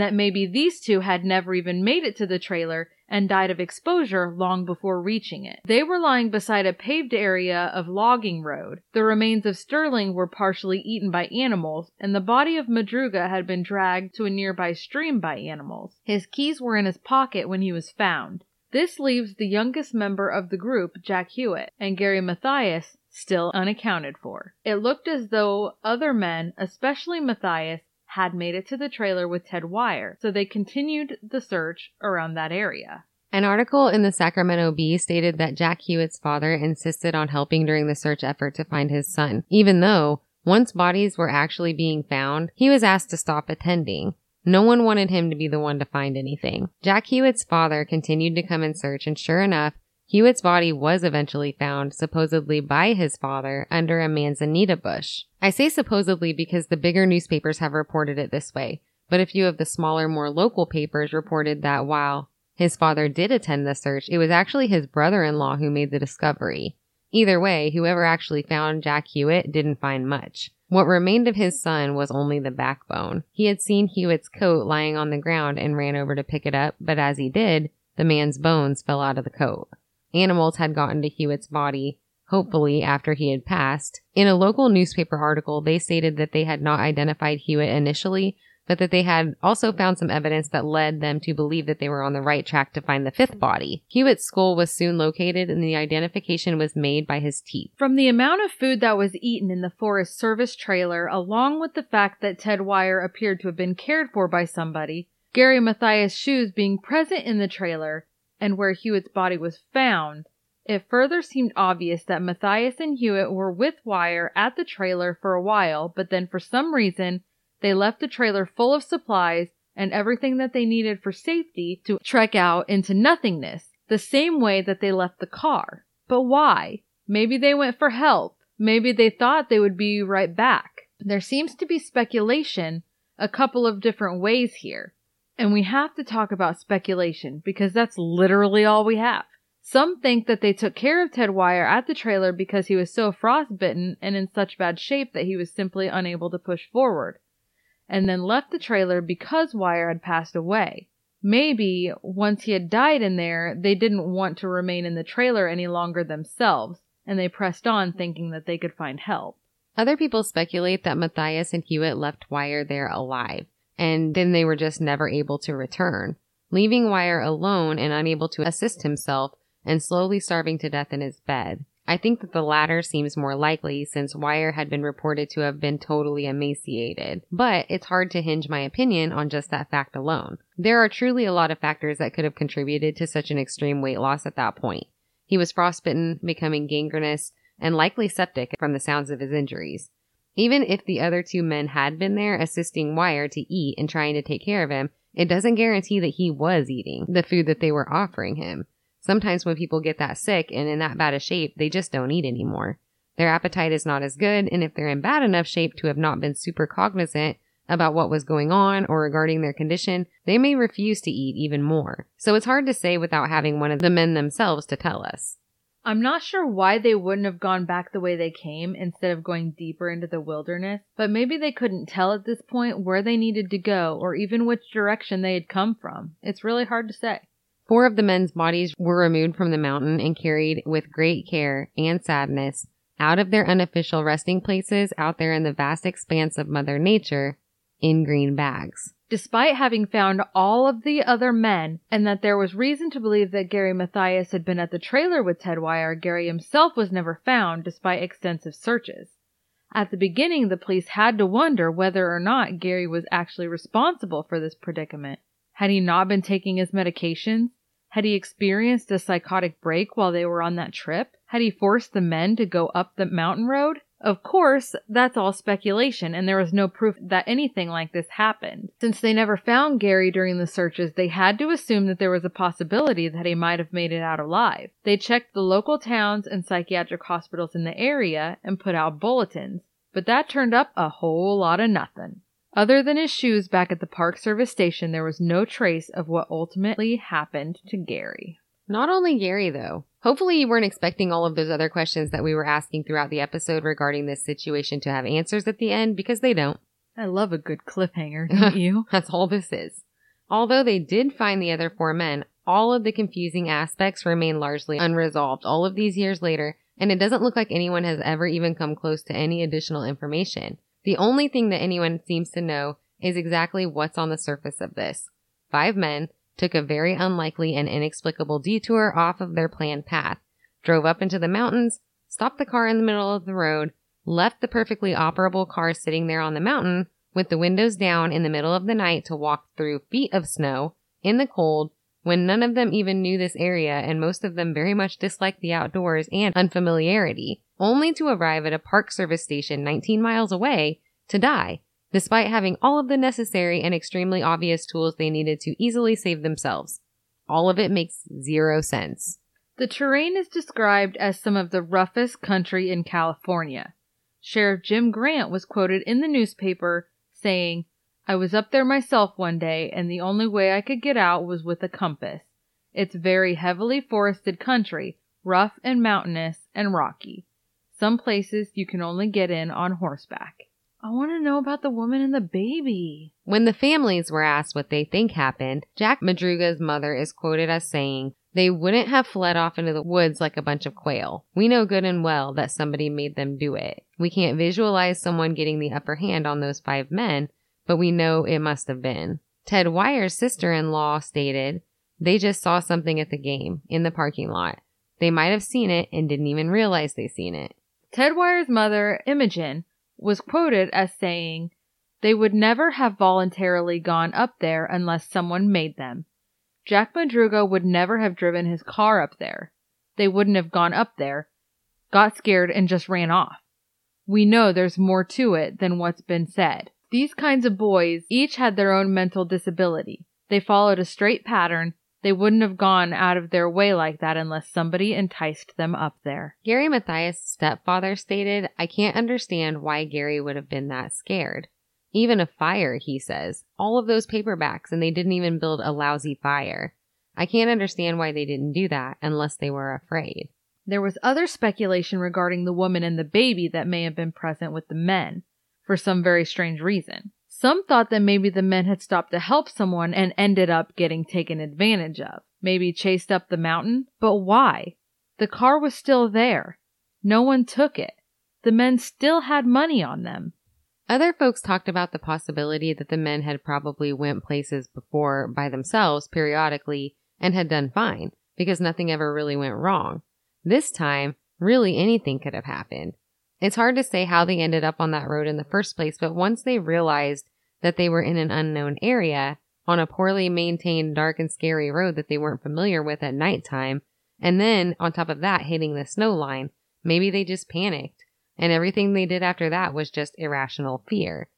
that maybe these two had never even made it to the trailer and died of exposure long before reaching it. They were lying beside a paved area of logging road. The remains of Sterling were partially eaten by animals, and the body of Madruga had been dragged to a nearby stream by animals. His keys were in his pocket when he was found. This leaves the youngest member of the group, Jack Huett, and Gary Mathias still unaccounted for. It looked as though other men, especially Mathias, had made it to the trailer with Ted Weiher, so they continued the search around that area. An article in the Sacramento Bee stated that Jack Huett's father insisted on helping during the search effort to find his son, even though, once bodies were actually being found, he was asked to stop attending. No one wanted him to be the one to find anything. Jack Huett's father continued to come and search, and sure enough, Huett's body was eventually found, supposedly by his father, under a manzanita bush. I say supposedly because the bigger newspapers have reported it this way, but a few of the smaller, more local papers reported that while his father did attend the search, it was actually his brother-in-law who made the discovery. Either way, whoever actually found Jack Huett didn't find much. What remained of his son was only the backbone. He had seen Huett's coat lying on the ground and ran over to pick it up, but as he did, the man's bones fell out of the coat. Animals had gotten to Huett's body, hopefully after he had passed. In a local newspaper article, they stated that they had not identified Huett initially, but that they had also found some evidence that led them to believe that they were on the right track to find the fifth body. Huett's skull was soon located and the identification was made by his teeth. From the amount of food that was eaten in the Forest Service trailer, along with the fact that Ted Weiher appeared to have been cared for by somebody, Gary Mathias' shoes being present in the trailer, and where Huett's body was found, it further seemed obvious that Mathias and Huett were with Weiher at the trailer for a while, but then for some reason, they left the trailer full of supplies and everything that they needed for safety to trek out into nothingness, the same way that they left the car. But why? Maybe they went for help. Maybe they thought they would be right back. There seems to be speculation a couple of different ways here. And we have to talk about speculation because that's literally all we have. Some think that they took care of Ted Weiher at the trailer because he was so frostbitten and in such bad shape that he was simply unable to push forward, and then left the trailer because Weiher had passed away. Maybe once he had died in there, they didn't want to remain in the trailer any longer themselves, and they pressed on thinking that they could find help. Other people speculate that Mathias and Huett left Weiher there alive, and then they were just never able to return, leaving Weiher alone and unable to assist himself and slowly starving to death in his bed. I think that the latter seems more likely since Weiher had been reported to have been totally emaciated, but it's hard to hinge my opinion on just that fact alone. There are truly a lot of factors that could have contributed to such an extreme weight loss at that point. He was frostbitten, becoming gangrenous, and likely septic from the sounds of his injuries. Even if the other two men had been there assisting Weiher to eat and trying to take care of him, it doesn't guarantee that he was eating the food that they were offering him. Sometimes when people get that sick and in that bad a shape, they just don't eat anymore. Their appetite is not as good, and if they're in bad enough shape to have not been super cognizant about what was going on or regarding their condition, they may refuse to eat even more. So it's hard to say without having one of the men themselves to tell us. I'm not sure why they wouldn't have gone back the way they came instead of going deeper into the wilderness, but maybe they couldn't tell at this point where they needed to go or even which direction they had come from. It's really hard to say. Four of the men's bodies were removed from the mountain and carried with great care and sadness out of their unofficial resting places out there in the vast expanse of Mother Nature in green bags. Despite having found all of the other men and that there was reason to believe that Gary Mathias had been at the trailer with Ted Weiher, Gary himself was never found despite extensive searches. At the beginning, the police had to wonder whether or not Gary was actually responsible for this predicament. Had he not been taking his medications? Had he experienced a psychotic break while they were on that trip? Had he forced the men to go up the mountain road? Of course, that's all speculation, and there was no proof that anything like this happened. Since they never found Gary during the searches, they had to assume that there was a possibility that he might have made it out alive. They checked the local towns and psychiatric hospitals in the area and put out bulletins, but that turned up a whole lot of nothing. Other than his shoes back at the Park Service station, there was no trace of what ultimately happened to Gary. Not only Gary, though. Hopefully, you weren't expecting all of those other questions that we were asking throughout the episode regarding this situation to have answers at the end because they don't. I love a good cliffhanger, don't you? That's all this is. Although they did find the other four men, all of the confusing aspects remain largely unresolved all of these years later, and it doesn't look like anyone has ever even come close to any additional information. The only thing that anyone seems to know is exactly what's on the surface of this. Five men took a very unlikely and inexplicable detour off of their planned path, drove up into the mountains, stopped the car in the middle of the road, left the perfectly operable car sitting there on the mountain with the windows down in the middle of the night to walk through feet of snow in the cold when none of them even knew this area and most of them very much disliked the outdoors and unfamiliarity, only to arrive at a park service station 19 miles away to die despite having all of the necessary and extremely obvious tools they needed to easily save themselves. All of it makes zero sense. The terrain is described as some of the roughest country in California. Sheriff Jim Grant was quoted in the newspaper saying, I was up there myself one day, and the only way I could get out was with a compass. It's very heavily forested country, rough and mountainous and rocky. Some places you can only get in on horseback. I want to know about the woman and the baby. When the families were asked what they think happened, Jack Madruga's mother is quoted as saying, They wouldn't have fled off into the woods like a bunch of quail. We know good and well that somebody made them do it. We can't visualize someone getting the upper hand on those five men, but we know it must have been. Ted Weiher's sister in law stated, They just saw something at the game, in the parking lot. They might have seen it and didn't even realize they seen it. Ted Weiher's mother, Imogen, was quoted as saying, They would never have voluntarily gone up there unless someone made them. Jack Madruga would never have driven his car up there. They wouldn't have gone up there, got scared, and just ran off. We know there's more to it than what's been said. These kinds of boys each had their own mental disability. They followed a straight pattern they wouldn't have gone out of their way like that unless somebody enticed them up there. Gary Mathias' stepfather stated, I can't understand why Gary would have been that scared. Even a fire, he says. All of those paperbacks, and they didn't even build a lousy fire. I can't understand why they didn't do that unless they were afraid. There was other speculation regarding the woman and the baby that may have been present with the men, for some very strange reason. Some thought that maybe the men had stopped to help someone and ended up getting taken advantage of. Maybe chased up the mountain. But why? The car was still there. No one took it. The men still had money on them. Other folks talked about the possibility that the men had probably went places before by themselves periodically and had done fine because nothing ever really went wrong. This time, really anything could have happened. It's hard to say how they ended up on that road in the first place, but once they realized that they were in an unknown area on a poorly maintained, dark and scary road that they weren't familiar with at nighttime, and then on top of that hitting the snow line, maybe they just panicked, and everything they did after that was just irrational fear.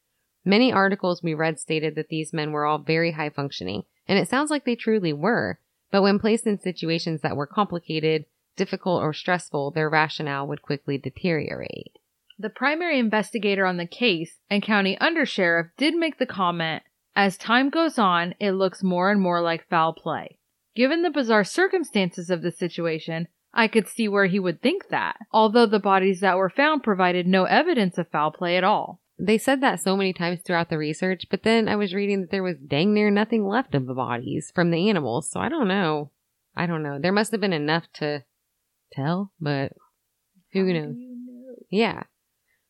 Many articles we read stated that these men were all very high functioning, and it sounds like they truly were, but when placed in situations that were complicated, difficult, or stressful, their rationale would quickly deteriorate. The primary investigator on the case and county undersheriff did make the comment as time goes on, it looks more and more like foul play. Given the bizarre circumstances of the situation, I could see where he would think that, although the bodies that were found provided no evidence of foul play at all. They said that so many times throughout the research, but then I was reading that there was dang near nothing left of the bodies from the animals, so I don't know. I don't know. There must have been enough to tell, but who How knows? you know? Yeah.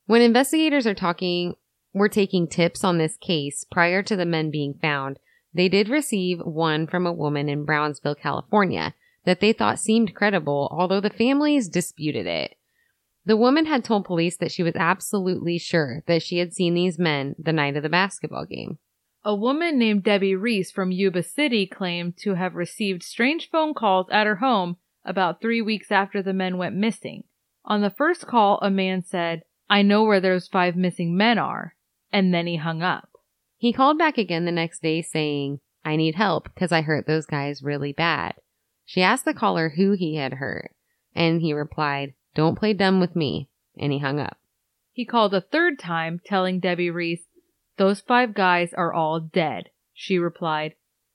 When investigators are talking, were taking tips on this case prior to the men being found, they did receive one from a woman in Brownsville, California, that they thought seemed credible, although the families disputed it. The woman had told police that she was absolutely sure that she had seen these men the night of the basketball game. A woman named Debbie Reese from Yuba City claimed to have received strange phone calls at her home about three weeks after the men went missing. On the first call, a man said, I know where those five missing men are, and then he hung up. He called back again the next day saying, I need help because I hurt those guys really bad. She asked the caller who he had hurt, and he replied, Don't play dumb with me, and he hung up. He called a third time, telling Debbie Reese, Those five guys are all dead. She replied,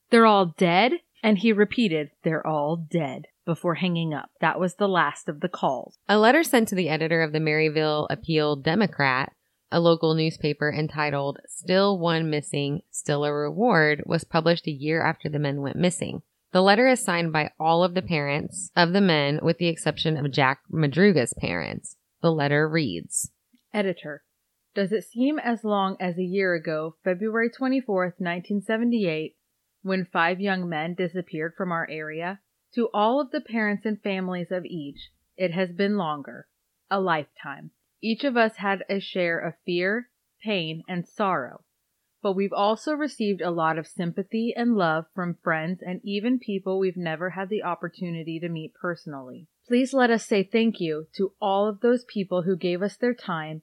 They're all dead? And he repeated, They're all dead, before hanging up. That was the last of the calls. A letter sent to the editor of the Marysville Appeal Democrat, a local newspaper entitled Still One Missing, Still a Reward, was published a year after the men went missing. The letter is signed by all of the parents of the men, with the exception of Jack Madruga's parents. The letter reads Editor. Does it seem as long as a year ago, February 24th, 1978, when five young men disappeared from our area? To all of the parents and families of each, it has been longer. A lifetime. Each of us had a share of fear, pain, and sorrow. But we've also received a lot of sympathy and love from friends and even people we've never had the opportunity to meet personally. Please let us say thank you to all of those people who gave us their time,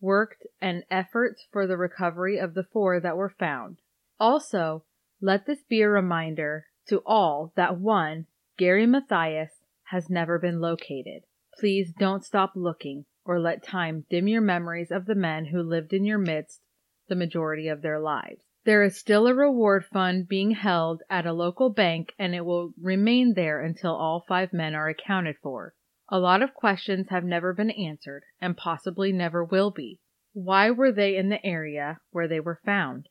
worked, and efforts for the recovery of the four that were found. Also, let this be a reminder to all that one, Gary Mathias, has never been located. Please don't stop looking or let time dim your memories of the men who lived in your midst the majority of their lives. There is still a reward fund being held at a local bank and it will remain there until all five men are accounted for. A lot of questions have never been answered and possibly never will be. Why were they in the area where they were found?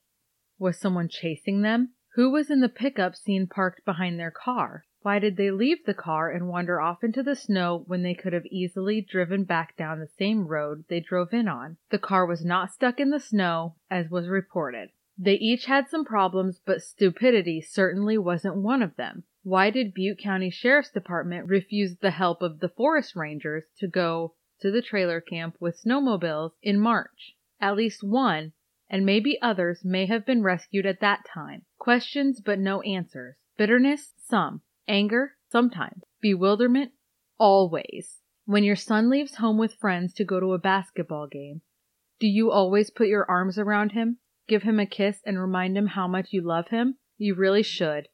Was someone chasing them? Who was in the pickup seen parked behind their car? Why did they leave the car and wander off into the snow when they could have easily driven back down the same road they drove in on? The car was not stuck in the snow, as was reported. They each had some problems, but stupidity certainly wasn't one of them. Why did Butte County Sheriff's Department refuse the help of the forest rangers to go to the trailer camp with snowmobiles in March? At least one, and maybe others, may have been rescued at that time. Questions, but no answers. Bitterness, some. Anger, sometimes. Bewilderment, always. When your son leaves home with friends to go to a basketball game, do you always put your arms around him? give him a kiss, and remind him how much you love him, you really should.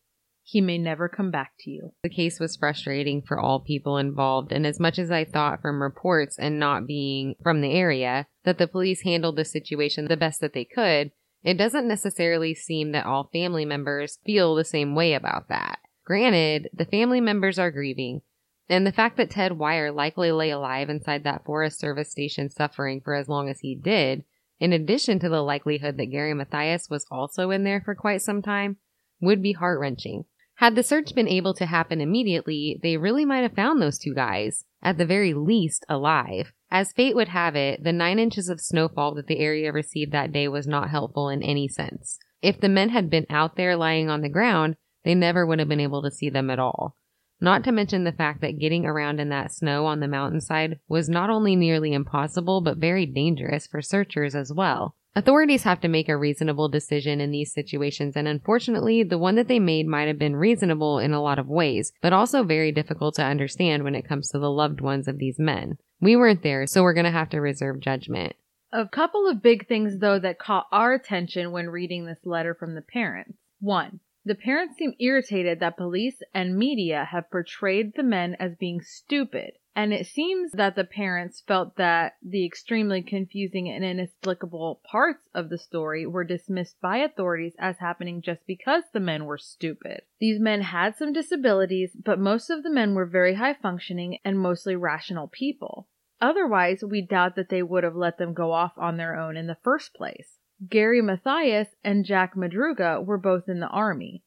He may never come back to you. The case was frustrating for all people involved, and as much as I thought from reports and not being from the area that the police handled the situation the best that they could, it doesn't necessarily seem that all family members feel the same way about that. Granted, the family members are grieving, and the fact that Ted Weiher likely lay alive inside that Forest Service station suffering for as long as he did in addition to the likelihood that Gary Mathias was also in there for quite some time, would be heart wrenching. Had the search been able to happen immediately, they really might have found those two guys, at the very least, alive. As fate would have it, the nine inches of snowfall that the area received that day was not helpful in any sense. If the men had been out there lying on the ground, they never would have been able to see them at all. Not to mention the fact that getting around in that snow on the mountainside was not only nearly impossible, but very dangerous for searchers as well. Authorities have to make a reasonable decision in these situations, and unfortunately, the one that they made might have been reasonable in a lot of ways, but also very difficult to understand when it comes to the loved ones of these men. We weren't there, so we're going to have to reserve judgment. A couple of big things, though, that caught our attention when reading this letter from the parents. One, the parents seem irritated that police and media have portrayed the men as being stupid, and it seems that the parents felt that the extremely confusing and inexplicable parts of the story were dismissed by authorities as happening just because the men were stupid. These men had some disabilities, but most of the men were very high functioning and mostly rational people. Otherwise, we doubt that they would have let them go off on their own in the first place. Gary Mathias and Jack Madruga were both in the Army.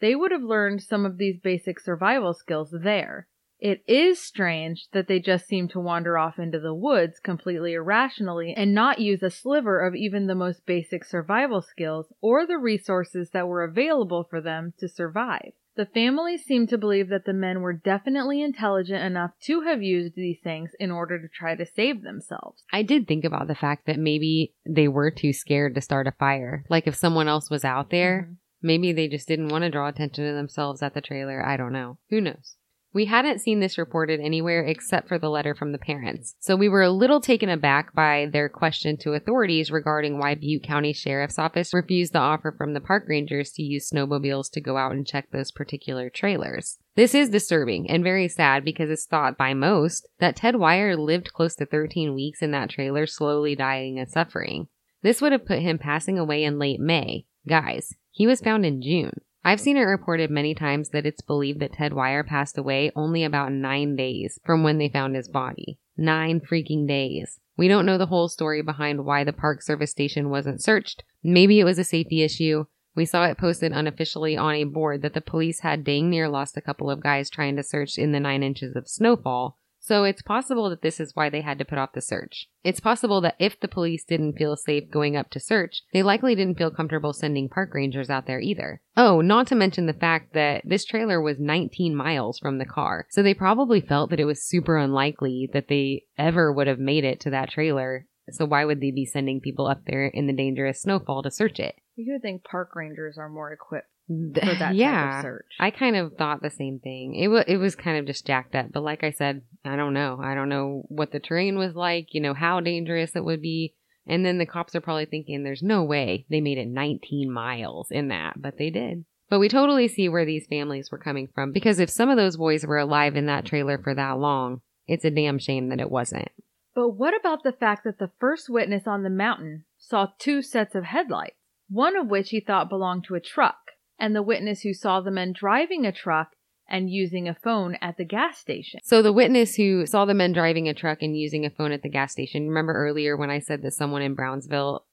They would have learned some of these basic survival skills there. It is strange that they just seem to wander off into the woods completely irrationally and not use a sliver of even the most basic survival skills or the resources that were available for them to survive. The family seemed to believe that the men were definitely intelligent enough to have used these things in order to try to save themselves. I did think about the fact that maybe they were too scared to start a fire. Like if someone else was out there, Mhm. maybe they just didn't want to draw attention to themselves at the trailer. I don't know. Who knows? We hadn't seen this reported anywhere except for the letter from the parents. So we were a little taken aback by their question to authorities regarding why Butte County Sheriff's Office refused the offer from the park rangers to use snowmobiles to go out and check those particular trailers. This is disturbing and very sad because it's thought by most that Ted Weiher lived close to 13 weeks in that trailer, slowly dying and suffering. This would have put him passing away in late May. Guys, he was found in June. I've seen it reported many times that it's believed that Ted Weiher passed away only about nine days from when they found his body. Nine freaking days. We don't know the whole story behind why the Park Service station wasn't searched. Maybe it was a safety issue. We saw it posted unofficially on a board that the police had dang near lost a couple of guys trying to search in the nine inches of snowfall. So it's possible that this is why they had to put off the search. It's possible that if the police didn't feel safe going up to search, they likely didn't feel comfortable sending park rangers out there either. Oh, not to mention the fact that this trailer was 19 miles from the car. So they probably felt that it was super unlikely that they ever would have made it to that trailer. So why would they be sending people up there in the dangerous snowfall to search it? You would think park rangers are more equipped for that yeah. search. I kind of thought the same thing. It was it was kind of just jacked up, but like I said, I don't know. I don't know what the terrain was like. You know how dangerous it would be. And then the cops are probably thinking, "There's no way they made it 19 miles in that," but they did. But we totally see where these families were coming from because if some of those boys were alive in that trailer for that long, it's a damn shame that it wasn't. But what about the fact that the first witness on the mountain saw two sets of headlights, one of which he thought belonged to a truck, and the witness who saw the men driving a truck and using a phone at the gas station? So the witness who saw the men driving a truck and using a phone at the gas station, remember earlier when I said that someone in Brownsville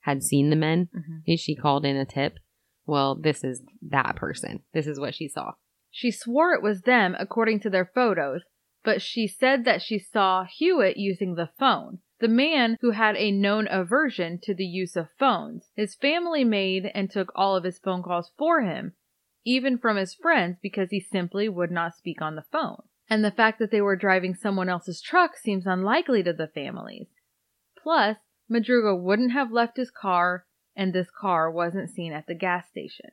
had seen the men? Mhm. She called in a tip. Well, this is that person. This is what she saw. She swore it was them according to their photos, but she said that she saw Huett using the phone. The man who had a known aversion to the use of phones. His family made and took all of his phone calls for him, even from his friends because he simply would not speak on the phone. And the fact that they were driving someone else's truck seems unlikely to the families. Plus, Madruga wouldn't have left his car, and this car wasn't seen at the gas station.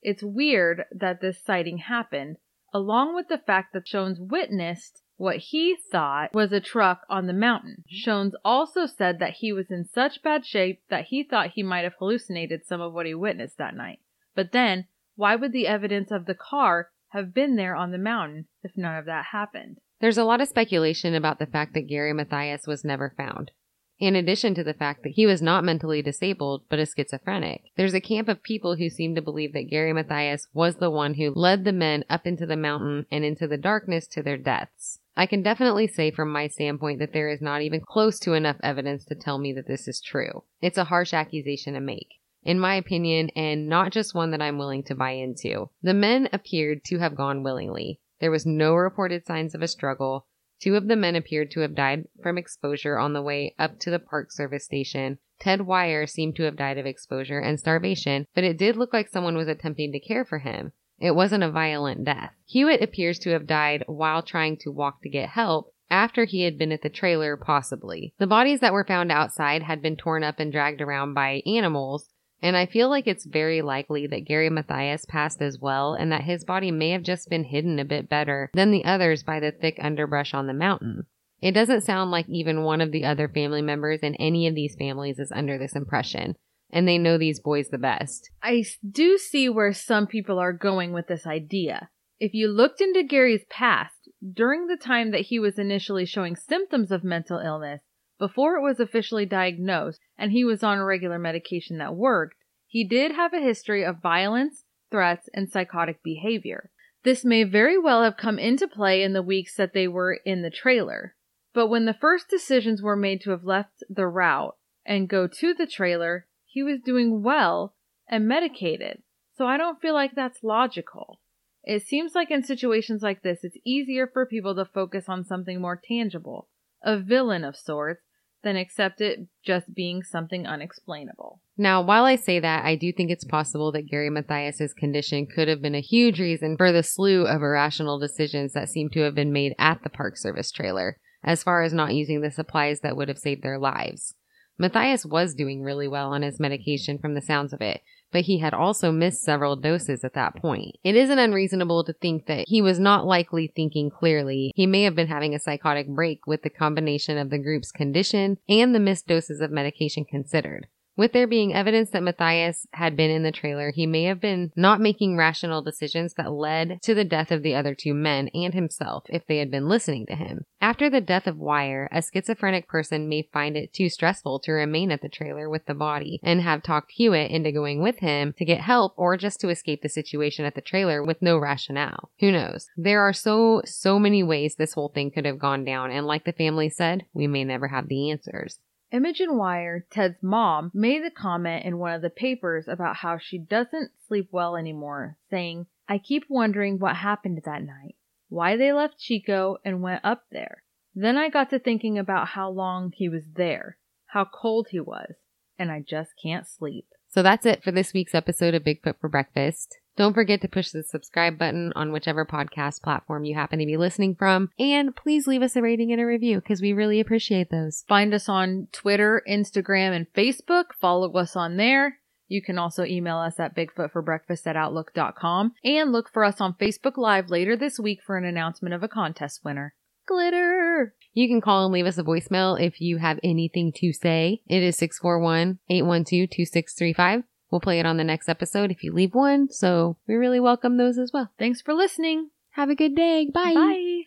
It's weird that this sighting happened, along with the fact that Schons witnessed what he thought was a truck on the mountain. Mm-hmm. Schons also said that he was in such bad shape that he thought he might have hallucinated some of what he witnessed that night. But then, why would the evidence of the car have been there on the mountain if none of that happened? There's a lot of speculation about the fact that Gary Mathias was never found. In addition to the fact that he was not mentally disabled, but a schizophrenic, there's a camp of people who seem to believe that Gary Mathias was the one who led the men up into the mountain and into the darkness to their deaths. I can definitely say from my standpoint that there is not even close to enough evidence to tell me that this is true. It's a harsh accusation to make. In my opinion, and not just one that I'm willing to buy into. The men appeared to have gone willingly. There was no reported signs of a struggle. Two of the men appeared to have died from exposure on the way up to the Park Service station. Ted Weiher seemed to have died of exposure and starvation, but it did look like someone was attempting to care for him. It wasn't a violent death. Huett appears to have died while trying to walk to get help after he had been at the trailer, possibly. The bodies that were found outside had been torn up and dragged around by animals, and I feel like it's very likely that Gary Mathias passed as well and that his body may have just been hidden a bit better than the others by the thick underbrush on the mountain. It doesn't sound like even one of the other family members in any of these families is under this impression, and they know these boys the best. I do see where some people are going with this idea. If you looked into Gary's past, during the time that he was initially showing symptoms of mental illness, before it was officially diagnosed and he was on a regular medication that worked, he did have a history of violence, threats, and psychotic behavior. This may very well have come into play in the weeks that they were in the trailer. But when the first decisions were made to have left the route and go to the trailer, he was doing well and medicated. So I don't feel like that's logical. It seems like in situations like this, it's easier for people to focus on something more tangible, a villain of sorts, than accept it just being something unexplainable. Now, while I say that, I do think it's possible that Gary Mathias's condition could have been a huge reason for the slew of irrational decisions that seem to have been made at the Park Service trailer, as far as not using the supplies that would have saved their lives. Mathias was doing really well on his medication from the sounds of it, but he had also missed several doses at that point. It isn't unreasonable to think that he was not likely thinking clearly. He may have been having a psychotic break with the combination of the group's condition and the missed doses of medication considered. With there being evidence that Mathias had been in the trailer, he may have been not making rational decisions that led to the death of the other two men and himself if they had been listening to him. After the death of Weiher, a schizophrenic person may find it too stressful to remain at the trailer with the body and have talked Huett into going with him to get help or just to escape the situation at the trailer with no rationale. Who knows? There are so, so many ways this whole thing could have gone down, and like the family said, we may never have the answers. Imogen Weiher, Ted's mom, made the comment in one of the papers about how she doesn't sleep well anymore, saying, I keep wondering what happened that night, why they left Chico and went up there. Then I got to thinking about how long he was there, how cold he was, and I just can't sleep. So that's it for this week's episode of Bigfoot for Breakfast. Don't forget to push the subscribe button on whichever podcast platform you happen to be listening from. And please leave us a rating and a review because we really appreciate those. Find us on Twitter, Instagram, and Facebook. Follow us on there. You can also email us at bigfootforbreakfast at outlook.com and look for us on Facebook Live later this week for an announcement of a contest winner. Glitter! You can call and leave us a voicemail if you have anything to say. It is 641 812 2635. We'll play it on the next episode if you leave one, so we really welcome those as well. Thanks for listening. Have a good day. Bye. Bye.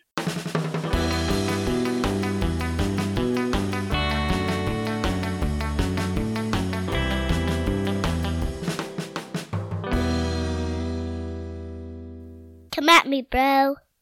Come at me, bro.